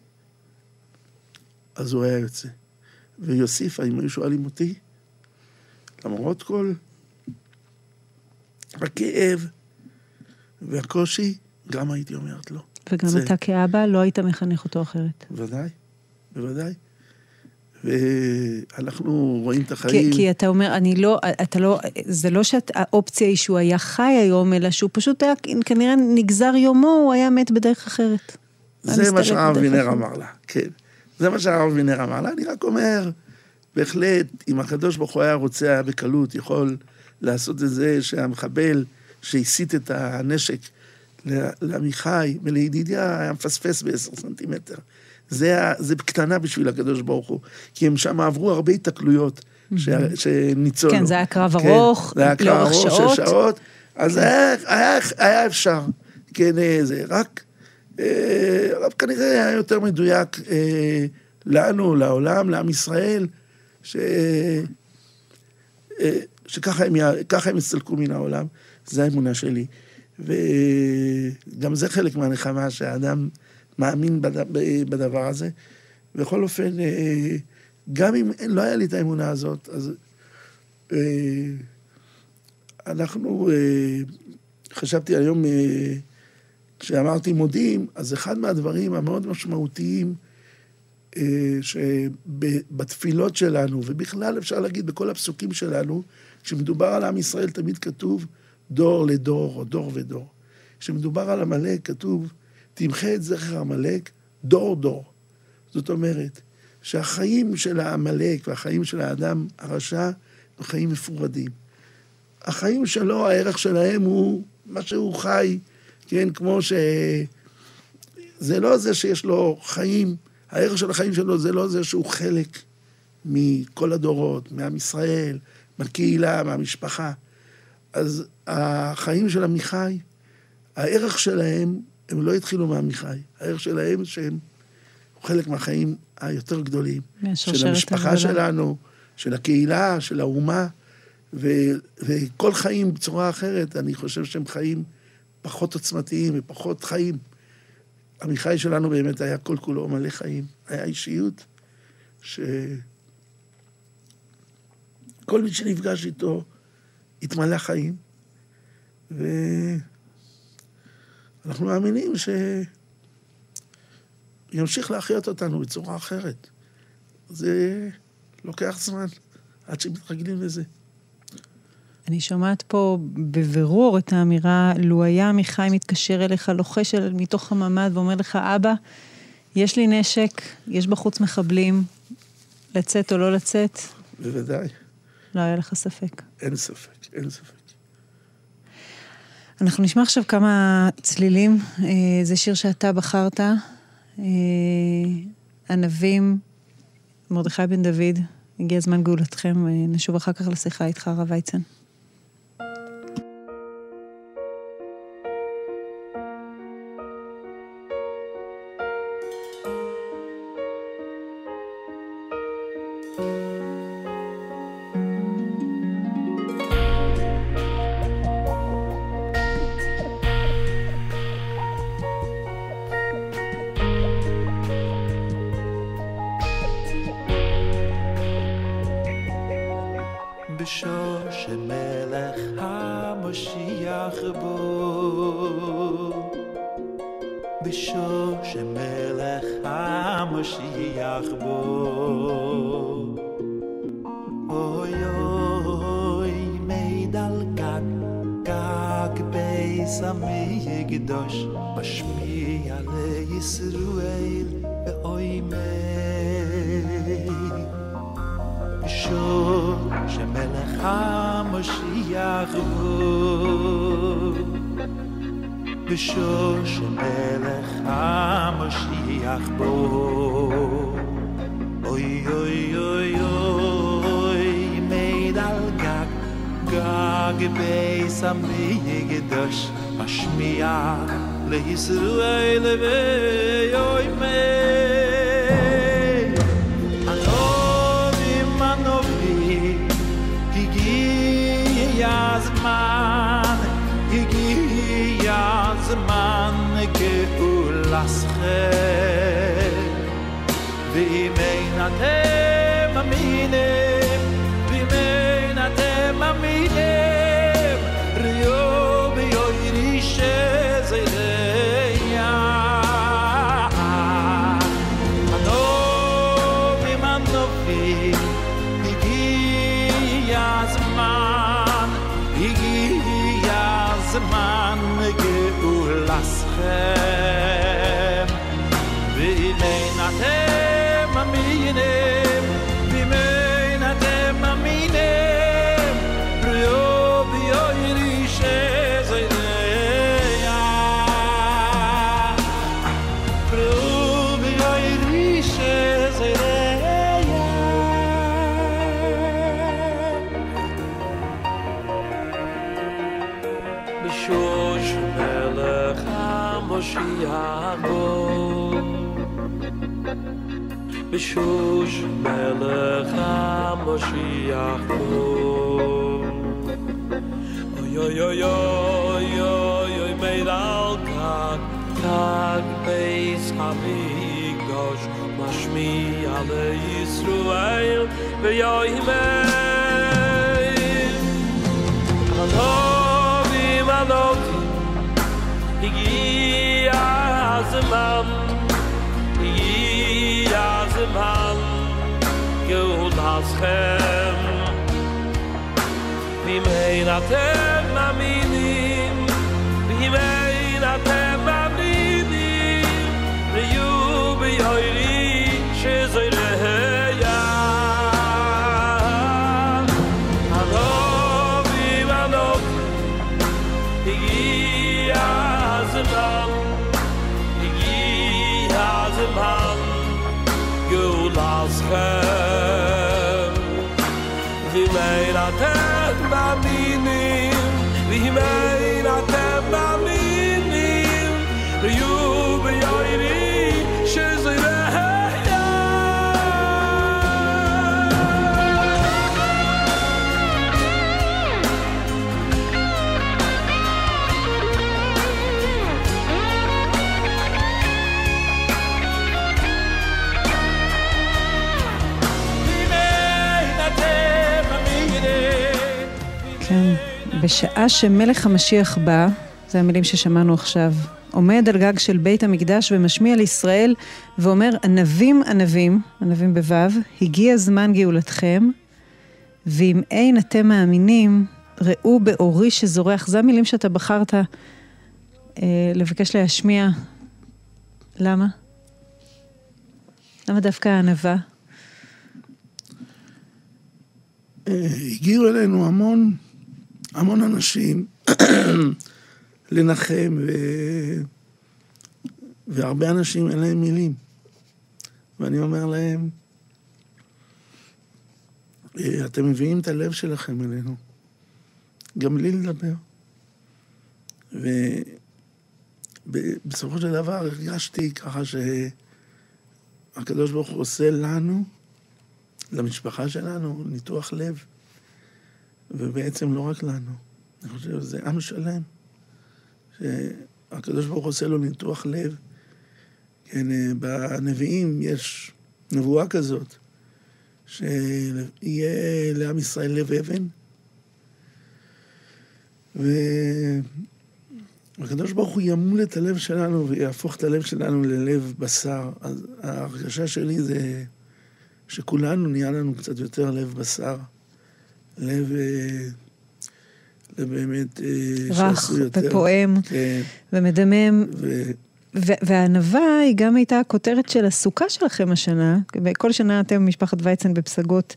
אז הוא היה יוצא. והיא הוסיפה, אם היו שואלים אותי, למרות כל הכאב והקושי, גם הייתי אומרת לו. וגם זה... אתה כאבא לא היית מחנך אותו אחרת. בוודאי, בוודאי. ואנחנו רואים את החיים. כי, כי אתה אומר, אני לא, אתה לא, זה לא שהאופציה היא שהוא היה חי היום, אלא שהוא פשוט היה, כנראה נגזר יומו, הוא היה מת בדרך אחרת. זה מה שהרב וינר אמר לה, כן. זה מה שהרב וינר אמר לה. אני רק אומר, בהחלט, אם הקדוש ברוך הוא היה רוצה, היה בקלות, יכול לעשות את זה שהמחבל שהסיט את הנשק לעמיחי ולידידיה היה מפספס בעשר סנטימטר. זה, זה קטנה בשביל הקדוש ברוך הוא, כי הם שם עברו הרבה התקלויות שניצולו. כן, זה היה קרב כן, ארוך, זה היה קרב ארוך שעות. של שעות, אז כן. היה, היה, היה אפשר, כן, אה, זה רק, אה, אבל כנראה היה יותר מדויק אה, לנו, לעולם, לעם ישראל, ש... שככה הם, הם יסתלקו מן העולם, זו האמונה שלי. וגם זה חלק מהנחמה, שהאדם מאמין בדבר הזה. בכל אופן, אה, גם אם לא היה לי את האמונה הזאת, אז אה, אנחנו, אה, חשבתי היום, כשאמרתי מודים, אז אחד מהדברים המאוד משמעותיים, שבתפילות שלנו, ובכלל אפשר להגיד בכל הפסוקים שלנו, כשמדובר על עם ישראל תמיד כתוב דור לדור, או דור ודור. כשמדובר על עמלק כתוב תמחה את זכר עמלק דור דור. זאת אומרת, שהחיים של העמלק והחיים של האדם הרשע הם חיים מפורדים. החיים שלו, הערך שלהם הוא מה שהוא חי, כן, כמו ש... זה לא זה שיש לו חיים, הערך של החיים שלו זה לא זה שהוא חלק מכל הדורות, מעם ישראל, מהקהילה, מהמשפחה. אז החיים של עמיחי, הערך שלהם הם לא התחילו מעמיחי. הערך שלהם שהם חלק מהחיים היותר גדולים. של המשפחה הגדולה. שלנו, של הקהילה, של האומה, ו, וכל חיים בצורה אחרת, אני חושב שהם חיים פחות עוצמתיים ופחות חיים. עמיחי שלנו באמת היה כל כולו מלא חיים. היה אישיות שכל מי שנפגש איתו התמלא חיים, ו... אנחנו מאמינים שימשיך להחיות אותנו בצורה אחרת. זה לוקח זמן עד שמתרגלים לזה. אני שומעת פה בבירור את האמירה, לו היה עמיחי מתקשר אליך, לוחש אל מתוך הממ"ד ואומר לך, אבא, יש לי נשק, יש בחוץ מחבלים, לצאת או לא לצאת? בוודאי. לא היה לך ספק. אין ספק, אין ספק. אנחנו נשמע עכשיו כמה צלילים. אה, זה שיר שאתה בחרת, אה, ענבים, מרדכי בן דוד, הגיע זמן גאולתכם, נשוב אחר כך לשיחה איתך, הרב ויצן. בשו שמלך המשיח בו אוי אוי אוי אוי מיד על גג גג בייס המי גדוש השמיע לישראל ואוי מיד man ge kulasre vi mein an ויוי מייל. הנובים הנובים, הגיע הזמן, Man gul has khem vi mein at na minim vi mein at na minim vi yu bi בשעה שמלך המשיח בא, זה המילים ששמענו עכשיו, עומד על גג של בית המקדש ומשמיע לישראל ואומר, ענבים ענבים, ענבים בוו, הגיע זמן גאולתכם, ואם אין אתם מאמינים, ראו באורי שזורח. זה המילים שאתה בחרת אה, לבקש להשמיע. למה? למה דווקא הענווה? אה, הגיעו אלינו המון המון אנשים לנחם, ו... והרבה אנשים אין להם מילים. ואני אומר להם, אה, אתם מביאים את הלב שלכם אלינו, גם בלי לדבר. ובסופו של דבר הרגשתי ככה שהקדוש ברוך הוא עושה לנו, למשפחה שלנו, ניתוח לב, ובעצם לא רק לנו. אני חושב שזה עם שלם, שהקדוש ברוך עושה לו ניתוח לב. כן, אה, בנביאים יש נבואה כזאת, שיהיה לעם ישראל לב אבן, והקדוש ברוך הוא ימול את הלב שלנו ויהפוך את הלב שלנו ללב בשר. אז ההרגשה שלי זה שכולנו נהיה לנו קצת יותר לב בשר. לב... אה, לב באמת... אה, רך ופועם כן. ומדמם. ו... והענווה היא גם הייתה הכותרת של הסוכה שלכם השנה. כל שנה אתם, משפחת ויצן בפסגות,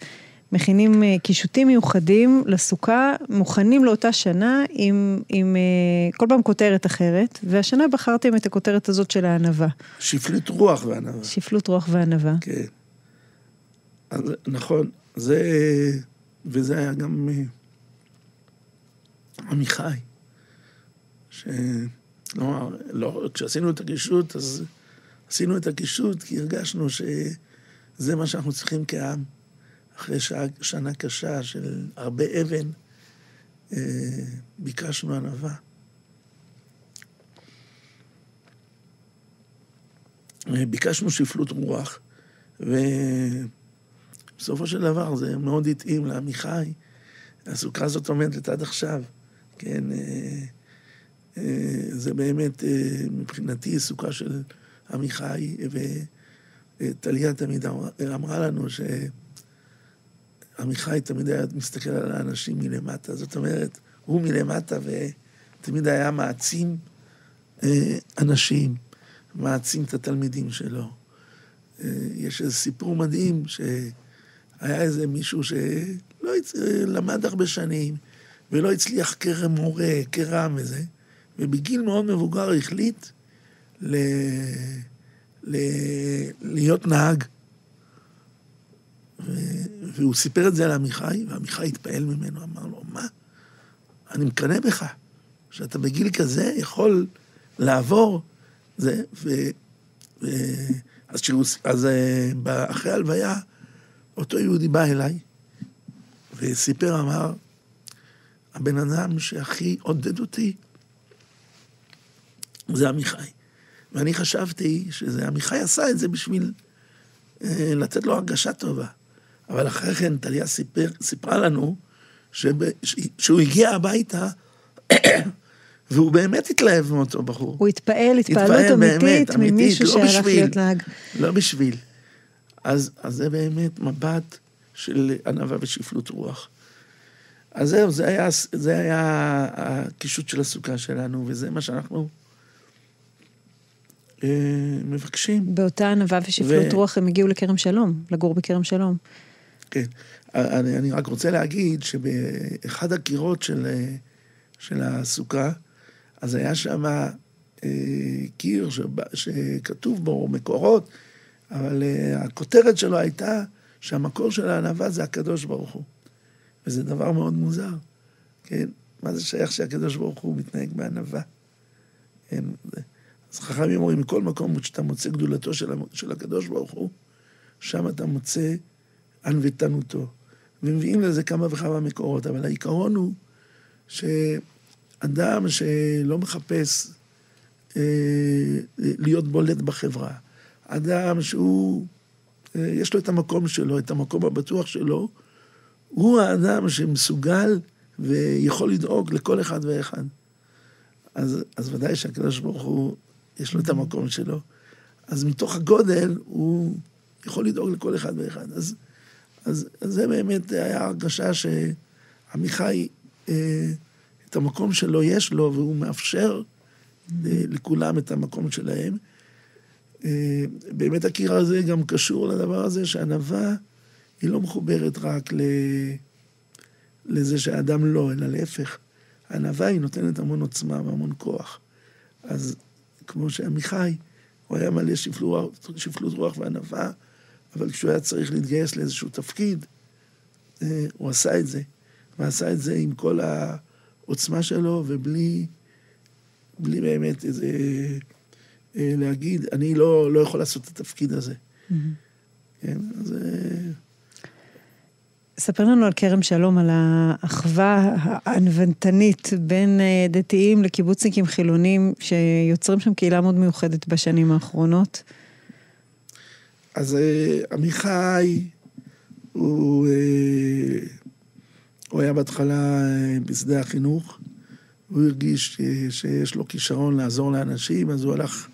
מכינים אה, קישוטים מיוחדים לסוכה, מוכנים לאותה שנה עם, עם כל פעם כותרת אחרת, והשנה בחרתם את הכותרת הזאת של הענווה. שפלות רוח וענווה. שפלות רוח וענווה. כן. אז, נכון, זה, וזה היה גם אה, עמיחי, ש... לא, כשעשינו את הקישוט, אז עשינו את הקישוט כי הרגשנו שזה מה שאנחנו צריכים כעם. אחרי שעה, שנה קשה של הרבה אבן, אה, ביקשנו ענווה. אה, ביקשנו שפלות רוח, ובסופו של דבר זה מאוד התאים לעמיחי. הסוכה הזאת עומדת עד עכשיו, כן? אה, זה באמת מבחינתי סוכה של עמיחי, וטליה תמיד אמרה לנו ש... עמיחי תמיד היה מסתכל על האנשים מלמטה, זאת אומרת, הוא מלמטה ותמיד היה מעצים אה, אנשים, מעצים את התלמידים שלו. אה, יש איזה סיפור מדהים שהיה איזה מישהו שלא הצ... למד הרבה שנים ולא הצליח כמורה, כרם וזה, ובגיל מאוד מבוגר החליט ל... ל... להיות נהג. והוא סיפר את זה לעמיחי, ועמיחי התפעל ממנו, אמר לו, מה? אני מקנא בך, שאתה בגיל כזה יכול לעבור זה, ו... ו... אז, שהוא, אז אה, אחרי ההלוויה, אותו יהודי בא אליי, וסיפר, אמר, הבן אדם שהכי עודד אותי זה עמיחי. ואני חשבתי שזה, עמיחי עשה את זה בשביל אה, לתת לו הרגשה טובה. אבל אחרי כן טליה סיפר, סיפרה לנו שב, שהוא הגיע הביתה והוא באמת התלהב מאותו בחור. הוא התפעל, התפעלות אמיתית ממישהו לא שהלך להיות נהג. לא בשביל. אז, אז זה באמת מבט של ענווה ושפלות רוח. אז זהו, זה היה, זה היה הקישוט של הסוכה שלנו, וזה מה שאנחנו אה, מבקשים. באותה ענווה ושפלות ו... רוח הם הגיעו לכרם שלום, לגור בכרם שלום. כן. אני, אני רק רוצה להגיד שבאחד הקירות של, של הסוכה, אז היה שם אה, קיר שבא, שכתוב בו מקורות, אבל אה, הכותרת שלו הייתה שהמקור של הענווה זה הקדוש ברוך הוא. וזה דבר מאוד מוזר, כן? מה זה שייך שהקדוש ברוך הוא מתנהג בענווה? כן? אז חכמים אומרים, מכל מקום שאתה מוצא גדולתו של, של הקדוש ברוך הוא, שם אתה מוצא ענוותנותו. ומביאים לזה כמה וכמה מקורות, אבל העיקרון הוא שאדם שלא מחפש אה, להיות בולט בחברה, אדם שהוא, אה, יש לו את המקום שלו, את המקום הבטוח שלו, הוא האדם שמסוגל ויכול לדאוג לכל אחד ואחד. אז, אז ודאי שהקדוש ברוך הוא, יש לו את המקום שלו. אז מתוך הגודל הוא יכול לדאוג לכל אחד ואחד. אז אז, אז זה באמת היה הרגשה שעמיחי, אה, את המקום שלו יש לו, והוא מאפשר אה, לכולם את המקום שלהם. אה, באמת הקיר הזה גם קשור לדבר הזה שענווה היא לא מחוברת רק ל... לזה שהאדם לא, אלא להפך. הענווה היא נותנת המון עוצמה והמון כוח. אז כמו שעמיחי, הוא היה מלא שפלות, שפלות רוח וענווה, אבל כשהוא היה צריך להתגייס לאיזשהו תפקיד, אה, הוא עשה את זה. ועשה את זה עם כל העוצמה שלו, ובלי בלי באמת איזה... אה, להגיד, אני לא, לא יכול לעשות את התפקיד הזה. Mm-hmm. כן, אז... אה, ספר לנו על כרם שלום, על האחווה הענוונתנית בין אה, דתיים לקיבוצניקים חילונים, שיוצרים שם קהילה מאוד מיוחדת בשנים האחרונות. אז עמיחי, הוא, הוא היה בהתחלה בשדה החינוך, הוא הרגיש שיש לו כישרון לעזור לאנשים, אז הוא הלך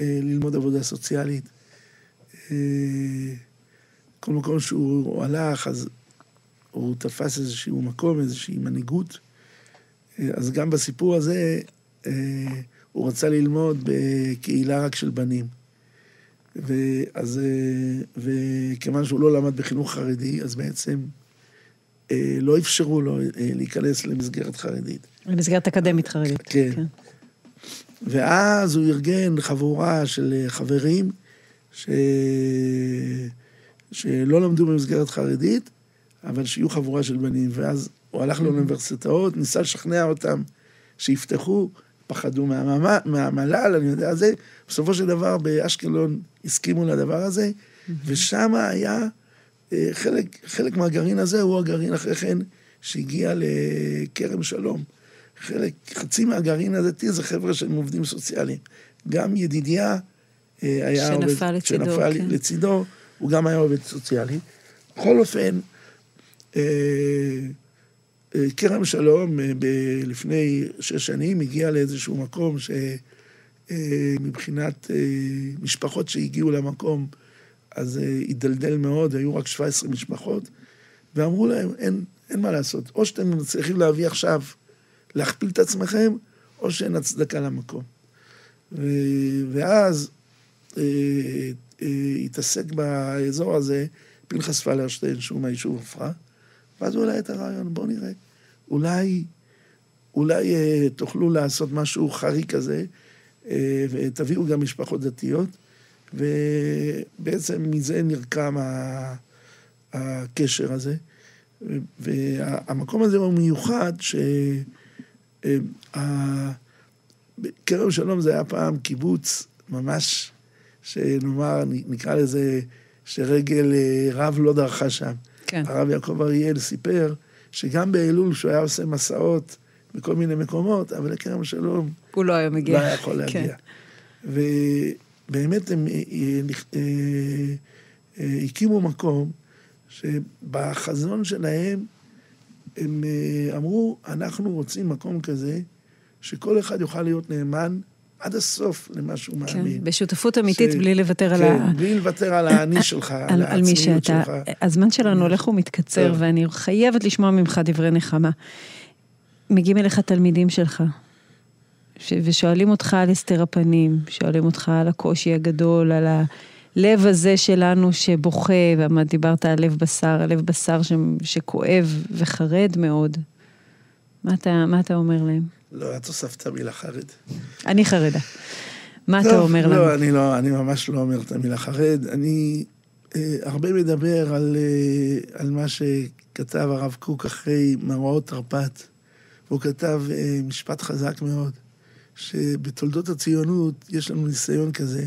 ללמוד עבודה סוציאלית. אה, כל מקום שהוא הלך, אז הוא תפס איזשהו מקום, איזושהי מנהיגות. אה, אז גם בסיפור הזה, הוא רצה ללמוד בקהילה רק של בנים. ואז, וכיוון שהוא לא למד בחינוך חרדי, אז בעצם לא אפשרו לו להיכנס למסגרת חרדית. למסגרת אקדמית חרדית. כן. כן. ואז הוא ארגן חבורה של חברים ש... שלא למדו במסגרת חרדית, אבל שיהיו חבורה של בנים. ואז הוא הלך לאוניברסיטאות, ניסה לשכנע אותם שיפתחו, פחדו מהמל"ל, מהמל"ל, אני יודע זה. בסופו של דבר באשקלון הסכימו לדבר הזה, ושם היה אה, חלק, חלק מהגרעין הזה, הוא הגרעין אחרי כן שהגיע לכרם שלום. חלק, חצי מהגרעין הדתי זה חבר'ה שהם עובדים סוציאליים. גם ידידיה אה, היה שנפל עובד... לצידו, שנפל כן. לצידו, הוא גם היה עובד סוציאלי. בכל אופן, אה, אה, כרם שלום לפני שש שנים הגיע לאיזשהו מקום שמבחינת משפחות שהגיעו למקום, אז הידלדל מאוד, היו רק 17 משפחות, ואמרו להם, אין, אין מה לעשות, או שאתם צריכים להביא עכשיו להכפיל את עצמכם, או שאין הצדקה למקום. ואז אה, אה, התעסק באזור הזה פנחס פלרשטיין, שהוא מהיישוב עפרה, ואז הוא העלה את הרעיון, בואו נראה, אולי, אולי אה, תוכלו לעשות משהו חריג כזה, ותביאו גם משפחות דתיות, ובעצם מזה נרקם הקשר הזה. והמקום הזה הוא מיוחד, ש... כרם שלום זה היה פעם קיבוץ ממש, שנאמר, נקרא לזה, שרגל אה, רב לא דרכה שם. כן. הרב יעקב אריאל סיפר שגם באלול, שהוא היה עושה מסעות בכל מיני מקומות, אבל לכרם שלום... הוא לא היה מגיע. לא היה יכול להגיע. כן. ובאמת הם אה, אה, הקימו מקום שבחזון שלהם הם אה, אמרו, אנחנו רוצים מקום כזה, שכל אחד יוכל להיות נאמן עד הסוף למה שהוא כן, מאמין. כן, בשותפות אמיתית, ש... בלי לוותר כן, על ה... כן, בלי לוותר על האני שלך, על, על העצמיות שלך. שאתה... הזמן שלנו הולך ומתקצר. ואני חייבת לשמוע ממך דברי נחמה. מגיעים אליך תלמידים שלך, ש... ושואלים אותך על הסתר הפנים, שואלים אותך על הקושי הגדול, על ה... הלב הזה שלנו שבוכה, ומה דיברת על לב בשר, הלב בשר ש, שכואב וחרד מאוד. מה אתה, מה אתה אומר להם? לא, את הוספת המילה חרד. אני חרדה. מה טוב, אתה אומר לא, לנו? לא, אני לא, אני ממש לא אומר את המילה חרד. אני אה, הרבה מדבר על, אה, על מה שכתב הרב קוק אחרי מאורעות תרפ"ט. והוא כתב אה, משפט חזק מאוד, שבתולדות הציונות יש לנו ניסיון כזה,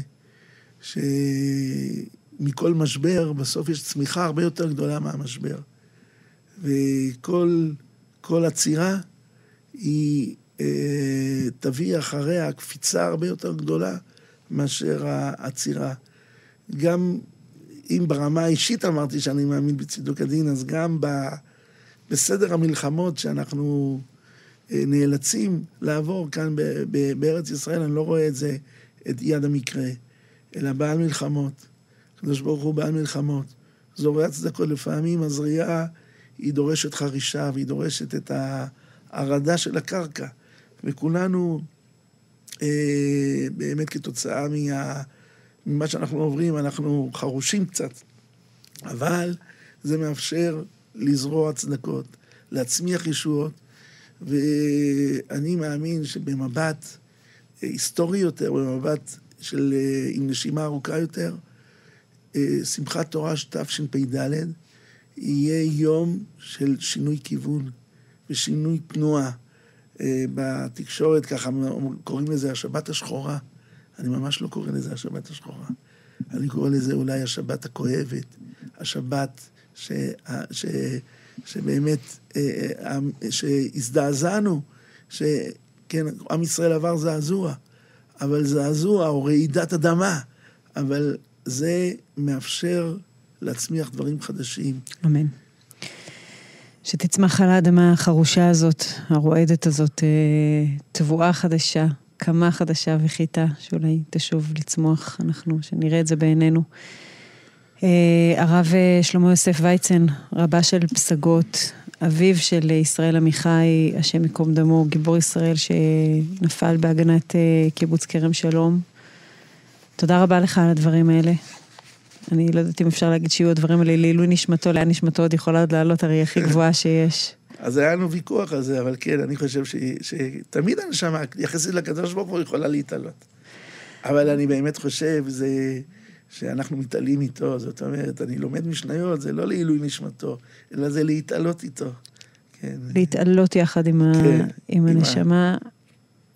שמכל משבר בסוף יש צמיחה הרבה יותר גדולה מהמשבר. וכל כל עצירה היא אה, תביא אחריה קפיצה הרבה יותר גדולה מאשר העצירה. גם אם ברמה האישית אמרתי שאני מאמין בצידוק הדין, אז גם ב, בסדר המלחמות שאנחנו אה, נאלצים לעבור כאן ב, ב, בארץ ישראל, אני לא רואה את זה, את יד המקרה. אלא בעל מלחמות. הקדוש ברוך הוא בעל מלחמות. זורע צדקות לפעמים, הזריעה היא דורשת חרישה והיא דורשת את ההרדה של הקרקע. וכולנו, אה, באמת כתוצאה מה, ממה שאנחנו עוברים, אנחנו חרושים קצת. אבל זה מאפשר לזרוע צדקות, להצמיח ישועות, ואני מאמין שבמבט היסטורי יותר, במבט של, אה, עם נשימה ארוכה יותר, אה, שמחת תורה תשפ"ד, יהיה יום של שינוי כיוון ושינוי תנועה. אה, בתקשורת ככה קוראים לזה השבת השחורה. אני ממש לא קורא לזה השבת השחורה. אני קורא לזה אולי השבת הכואבת, השבת ש, ש, שבאמת, שהזדעזענו, שכן, עם ישראל עבר זעזוע, אבל זעזוע או רעידת אדמה, אבל זה מאפשר להצמיח דברים חדשים. אמן. שתצמח על האדמה החרושה הזאת, הרועדת הזאת, תבואה חדשה, קמה חדשה וחיטה, שאולי תשוב לצמוח, אנחנו, שנראה את זה בעינינו. אה, הרב אה, שלמה יוסף וייצן, רבה של פסגות, אביו של ישראל עמיחי, השם ייקום דמו, גיבור ישראל שנפל בהגנת אה, קיבוץ כרם שלום. תודה רבה לך על הדברים האלה. אני לא יודעת אם אפשר להגיד שיהיו הדברים האלה לעילוי נשמתו, לאן נשמתו עוד יכולה עוד לעלות, הרי הכי גבוהה שיש. אז היה לנו ויכוח על זה, אבל כן, אני חושב ש, שתמיד הנשמה, יחסית לקדוש ברוך הוא, יכולה להתעלות. אבל אני באמת חושב, זה... שאנחנו מתעלים איתו, זאת אומרת, אני לומד משניות, זה לא לעילוי נשמתו, אלא זה להתעלות איתו. כן. להתעלות יחד עם, כן, ה... עם הנשמה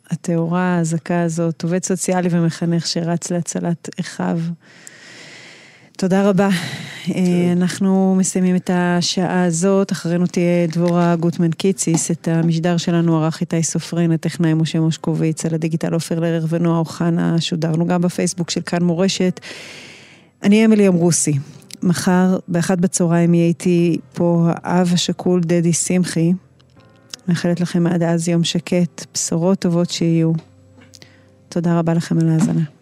הטהורה, הזכה הזאת, עובד סוציאלי ומחנך שרץ להצלת אחיו. תודה רבה. אה, אנחנו מסיימים את השעה הזאת, אחרינו תהיה דבורה גוטמן קיציס, את המשדר שלנו ערך איתי סופרין, הטכנאי משה מושקוביץ, על הדיגיטל עופר לרר ונועה אוחנה, שודרנו גם בפייסבוק של כאן מורשת. אני אמילי אמרוסי. מחר באחת בצהריים יהיה איתי פה האב השכול דדי שמחי. מאחלת לכם עד אז יום שקט, בשורות טובות שיהיו. תודה רבה לכם על ההאזנה.